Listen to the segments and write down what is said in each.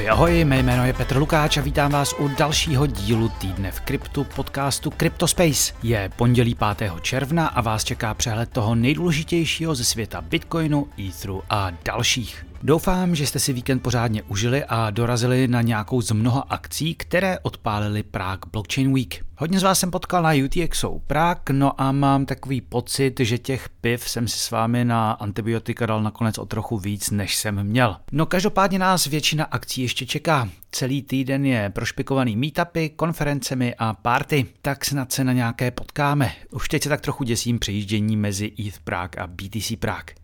Ahoj, ahoj, mé jméno je Petr Lukáč a vítám vás u dalšího dílu týdne v kryptu podcastu CryptoSpace. Je pondělí 5. června a vás čeká přehled toho nejdůležitějšího ze světa Bitcoinu, Etheru a dalších. Doufám, že jste si víkend pořádně užili a dorazili na nějakou z mnoha akcí, které odpálili Prague Blockchain Week. Hodně z vás jsem potkal na UTXO Prague, no a mám takový pocit, že těch piv jsem si s vámi na antibiotika dal nakonec o trochu víc, než jsem měl. No každopádně nás většina akcí ještě čeká. Celý týden je prošpikovaný meetupy, konferencemi a party, tak snad se na nějaké potkáme. Už teď se tak trochu děsím přejíždění mezi ETH Prague a BTC Prague.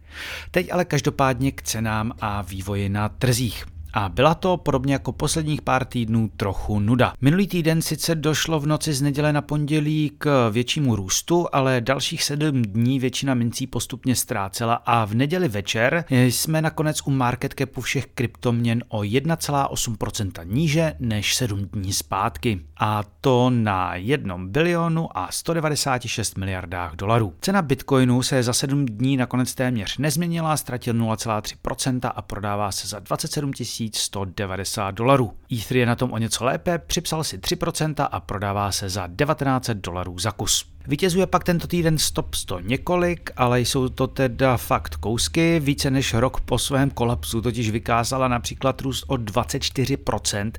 Teď ale každopádně k cenám a vývoji na trzích. A byla to podobně jako posledních pár týdnů trochu nuda. Minulý týden sice došlo v noci z neděle na pondělí k většímu růstu, ale dalších sedm dní většina mincí postupně ztrácela a v neděli večer jsme nakonec u market capu všech kryptoměn o 1,8% níže než sedm dní zpátky. A to na 1 bilionu a 196 miliardách dolarů. Cena bitcoinu se za sedm dní nakonec téměř nezměnila, ztratil 0,3% a prodává se za 27 000 190 dolarů. Ether je na tom o něco lépe, připsal si 3% a prodává se za 1900 dolarů za kus. Vítězuje pak tento týden stop 100 několik, ale jsou to teda fakt kousky. Více než rok po svém kolapsu totiž vykázala například růst o 24%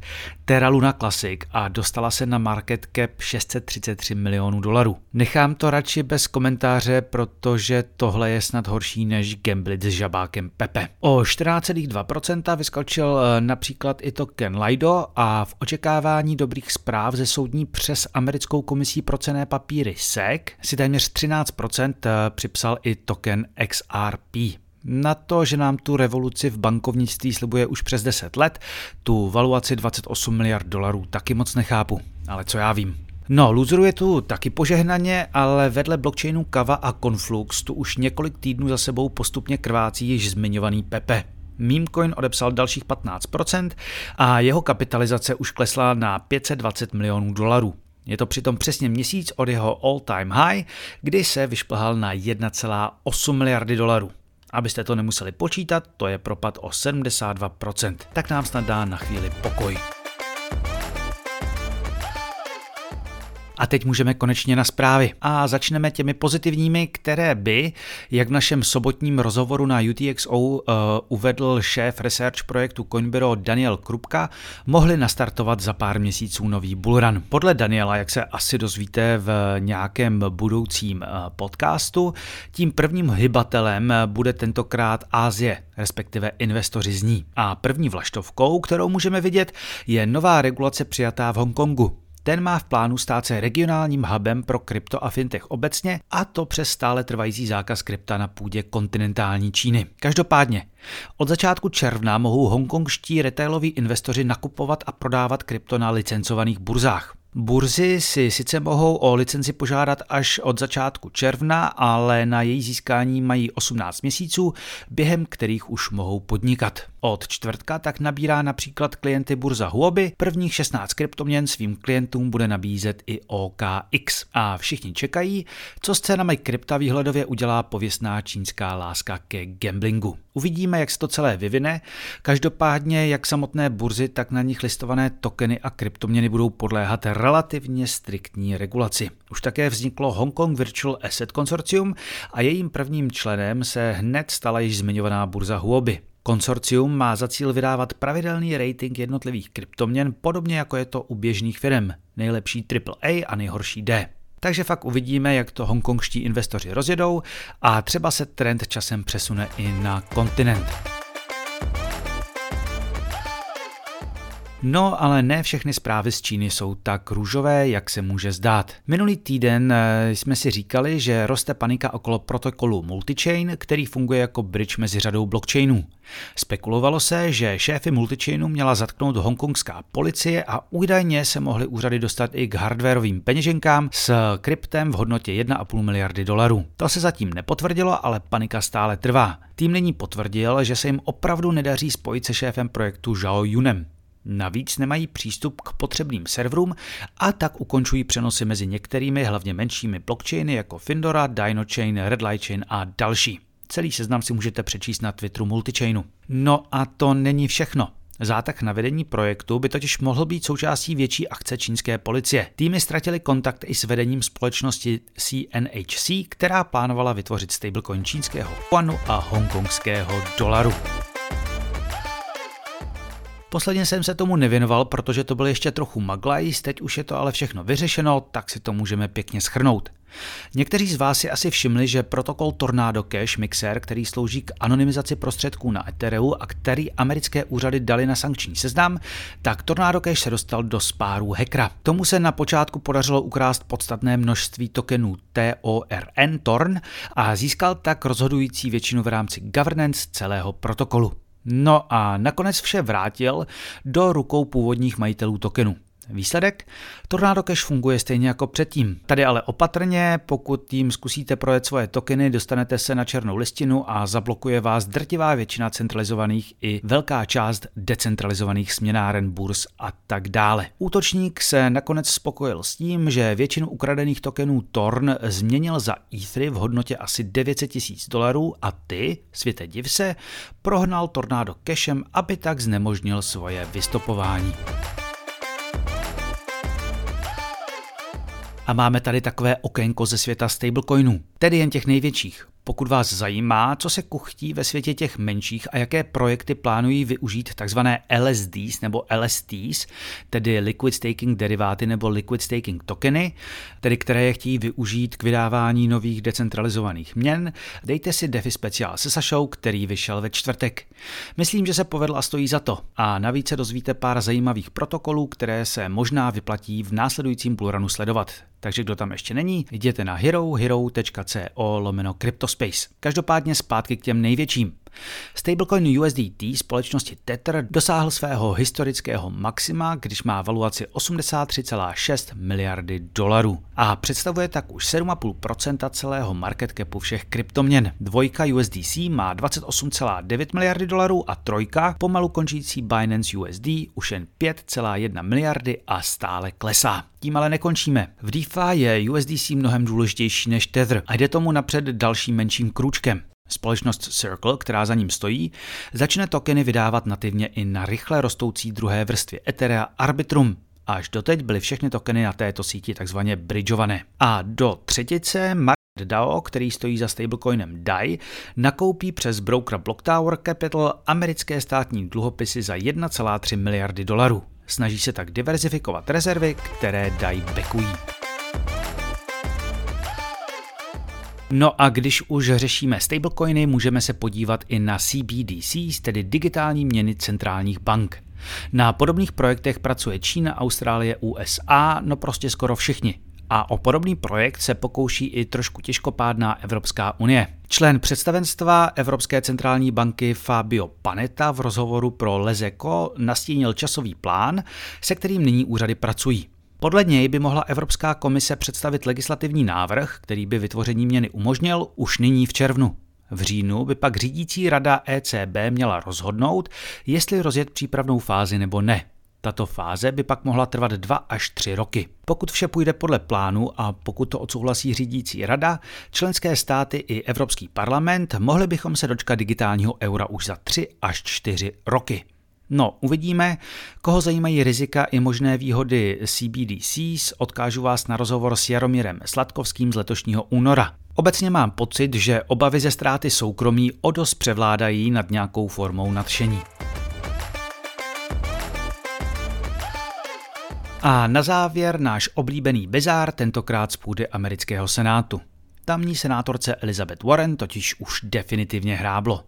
Terra Luna Classic a dostala se na market cap 633 milionů dolarů. Nechám to radši bez komentáře, protože tohle je snad horší než gamblit s žabákem Pepe. O 14,2% vyskočil eh, například i token Lido a v očekávání dobrých zpráv ze soudní přes americkou komisí pro cené papíry SEC si téměř 13% eh, připsal i token XRP. Na to, že nám tu revoluci v bankovnictví slibuje už přes 10 let, tu valuaci 28 miliard dolarů taky moc nechápu. Ale co já vím. No, loseru je tu taky požehnaně, ale vedle blockchainu Kava a Conflux tu už několik týdnů za sebou postupně krvácí již zmiňovaný Pepe. Memecoin odepsal dalších 15% a jeho kapitalizace už klesla na 520 milionů dolarů. Je to přitom přesně měsíc od jeho all-time high, kdy se vyšplhal na 1,8 miliardy dolarů. Abyste to nemuseli počítat, to je propad o 72%. Tak nám snad dá na chvíli pokoj. A teď můžeme konečně na zprávy. A začneme těmi pozitivními, které by, jak v našem sobotním rozhovoru na UTXO uh, uvedl šéf research projektu Coinbero Daniel Krupka, mohli nastartovat za pár měsíců nový bullrun. Podle Daniela, jak se asi dozvíte v nějakém budoucím uh, podcastu, tím prvním hybatelem bude tentokrát Ázie, respektive investoři z ní. A první vlaštovkou, kterou můžeme vidět, je nová regulace přijatá v Hongkongu. Ten má v plánu stát se regionálním hubem pro krypto a fintech obecně, a to přes stále trvající zákaz krypta na půdě kontinentální Číny. Každopádně, od začátku června mohou hongkongští retailoví investoři nakupovat a prodávat krypto na licencovaných burzách. Burzy si sice mohou o licenci požádat až od začátku června, ale na její získání mají 18 měsíců, během kterých už mohou podnikat. Od čtvrtka tak nabírá například klienty burza Huobi, prvních 16 kryptoměn svým klientům bude nabízet i OKX. A všichni čekají, co s cenami krypta výhledově udělá pověstná čínská láska ke gamblingu. Uvidíme, jak se to celé vyvine. Každopádně, jak samotné burzy, tak na nich listované tokeny a kryptoměny budou podléhat relativně striktní regulaci. Už také vzniklo Hong Kong Virtual Asset Consortium a jejím prvním členem se hned stala již zmiňovaná burza Huobi. Konsorcium má za cíl vydávat pravidelný rating jednotlivých kryptoměn, podobně jako je to u běžných firm. Nejlepší AAA a nejhorší D. Takže fakt uvidíme, jak to hongkongští investoři rozjedou a třeba se trend časem přesune i na kontinent. No, ale ne všechny zprávy z Číny jsou tak růžové, jak se může zdát. Minulý týden eh, jsme si říkali, že roste panika okolo protokolu Multichain, který funguje jako bridge mezi řadou blockchainů. Spekulovalo se, že šéfy Multichainu měla zatknout hongkongská policie a údajně se mohly úřady dostat i k hardwareovým peněženkám s kryptem v hodnotě 1,5 miliardy dolarů. To se zatím nepotvrdilo, ale panika stále trvá. Tým nyní potvrdil, že se jim opravdu nedaří spojit se šéfem projektu Zhao Yunem. Navíc nemají přístup k potřebným serverům a tak ukončují přenosy mezi některými hlavně menšími blockchainy jako Findora, DinoChain, Redlightchain a další. Celý seznam si můžete přečíst na Twitteru Multichainu. No a to není všechno. Zátah na vedení projektu by totiž mohl být součástí větší akce čínské policie. Týmy ztratili kontakt i s vedením společnosti CNHC, která plánovala vytvořit stablecoin čínského yuanu a hongkongského dolaru. Posledně jsem se tomu nevěnoval, protože to byl ještě trochu maglajs, teď už je to ale všechno vyřešeno, tak si to můžeme pěkně schrnout. Někteří z vás si asi všimli, že protokol Tornado Cash Mixer, který slouží k anonymizaci prostředků na Ethereum a který americké úřady dali na sankční seznam, tak Tornado Cash se dostal do spáru hackera. Tomu se na počátku podařilo ukrást podstatné množství tokenů TORN Torn a získal tak rozhodující většinu v rámci governance celého protokolu. No a nakonec vše vrátil do rukou původních majitelů tokenu. Výsledek? Tornado Cash funguje stejně jako předtím. Tady ale opatrně, pokud tím zkusíte projet svoje tokeny, dostanete se na černou listinu a zablokuje vás drtivá většina centralizovaných i velká část decentralizovaných směnáren, burs a tak dále. Útočník se nakonec spokojil s tím, že většinu ukradených tokenů Torn změnil za Ethery v hodnotě asi 900 tisíc dolarů a ty, světe div se, prohnal Tornado Cashem, aby tak znemožnil svoje vystopování. A máme tady takové okénko ze světa stablecoinů, tedy jen těch největších. Pokud vás zajímá, co se kuchtí ve světě těch menších a jaké projekty plánují využít tzv. LSDs nebo LSTs, tedy Liquid Staking deriváty nebo Liquid Staking tokeny, tedy které je chtějí využít k vydávání nových decentralizovaných měn, dejte si DeFi speciál se Sašou, který vyšel ve čtvrtek. Myslím, že se povedl a stojí za to. A navíc se dozvíte pár zajímavých protokolů, které se možná vyplatí v následujícím Pluranu sledovat. Takže kdo tam ještě není, jděte na herohero.co lomeno Cryptospace. Každopádně zpátky k těm největším. Stablecoin USDT společnosti Tether dosáhl svého historického maxima, když má valuaci 83,6 miliardy dolarů a představuje tak už 7,5% celého market capu všech kryptoměn. Dvojka USDC má 28,9 miliardy dolarů a trojka, pomalu končící Binance USD, už jen 5,1 miliardy a stále klesá. Tím ale nekončíme. V DeFi je USDC mnohem důležitější než Tether a jde tomu napřed dalším menším krůčkem. Společnost Circle, která za ním stojí, začne tokeny vydávat nativně i na rychle rostoucí druhé vrstvě Etherea Arbitrum. Až doteď byly všechny tokeny na této síti takzvaně bridgeované. A do třetice DAO, který stojí za stablecoinem DAI, nakoupí přes broker Blocktower Capital americké státní dluhopisy za 1,3 miliardy dolarů. Snaží se tak diverzifikovat rezervy, které DAI bekují. No a když už řešíme stablecoiny, můžeme se podívat i na CBDCs, tedy digitální měny centrálních bank. Na podobných projektech pracuje Čína, Austrálie, USA, no prostě skoro všichni. A o podobný projekt se pokouší i trošku těžkopádná Evropská unie. Člen představenstva Evropské centrální banky Fabio Panetta v rozhovoru pro Lezeko nastínil časový plán, se kterým nyní úřady pracují. Podle něj by mohla Evropská komise představit legislativní návrh, který by vytvoření měny umožnil už nyní v červnu. V říjnu by pak řídící rada ECB měla rozhodnout, jestli rozjet přípravnou fázi nebo ne. Tato fáze by pak mohla trvat dva až tři roky. Pokud vše půjde podle plánu a pokud to odsouhlasí řídící rada, členské státy i Evropský parlament, mohli bychom se dočkat digitálního eura už za tři až čtyři roky. No, uvidíme, koho zajímají rizika i možné výhody CBDCs, odkážu vás na rozhovor s Jaromírem Sladkovským z letošního února. Obecně mám pocit, že obavy ze ztráty soukromí o dost převládají nad nějakou formou nadšení. A na závěr náš oblíbený bizár, tentokrát z půdy amerického senátu. Tamní senátorce Elizabeth Warren totiž už definitivně hráblo.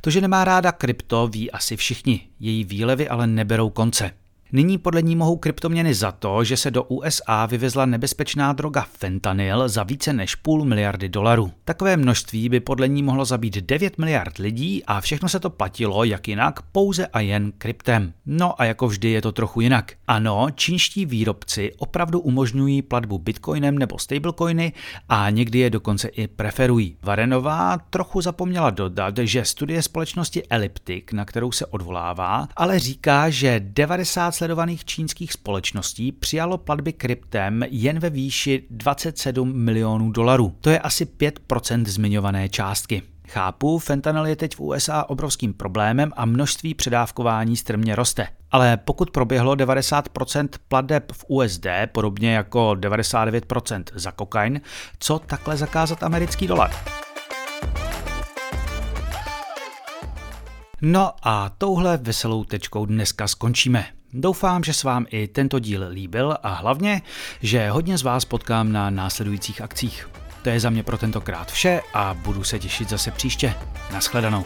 To, že nemá ráda krypto, ví asi všichni. Její výlevy ale neberou konce. Nyní podle ní mohou kryptoměny za to, že se do USA vyvezla nebezpečná droga fentanyl za více než půl miliardy dolarů. Takové množství by podle ní mohlo zabít 9 miliard lidí a všechno se to platilo, jak jinak, pouze a jen kryptem. No a jako vždy je to trochu jinak. Ano, čínští výrobci opravdu umožňují platbu bitcoinem nebo stablecoiny a někdy je dokonce i preferují. Varenová trochu zapomněla dodat, že studie společnosti Elliptic, na kterou se odvolává, ale říká, že 90 sledovaných čínských společností přijalo platby kryptem jen ve výši 27 milionů dolarů. To je asi 5% zmiňované částky. Chápu, fentanyl je teď v USA obrovským problémem a množství předávkování strmě roste. Ale pokud proběhlo 90% pladeb v USD, podobně jako 99% za kokain, co takhle zakázat americký dolar? No a touhle veselou tečkou dneska skončíme. Doufám, že se vám i tento díl líbil a hlavně, že hodně z vás potkám na následujících akcích. To je za mě pro tentokrát vše a budu se těšit zase příště. Naschledanou.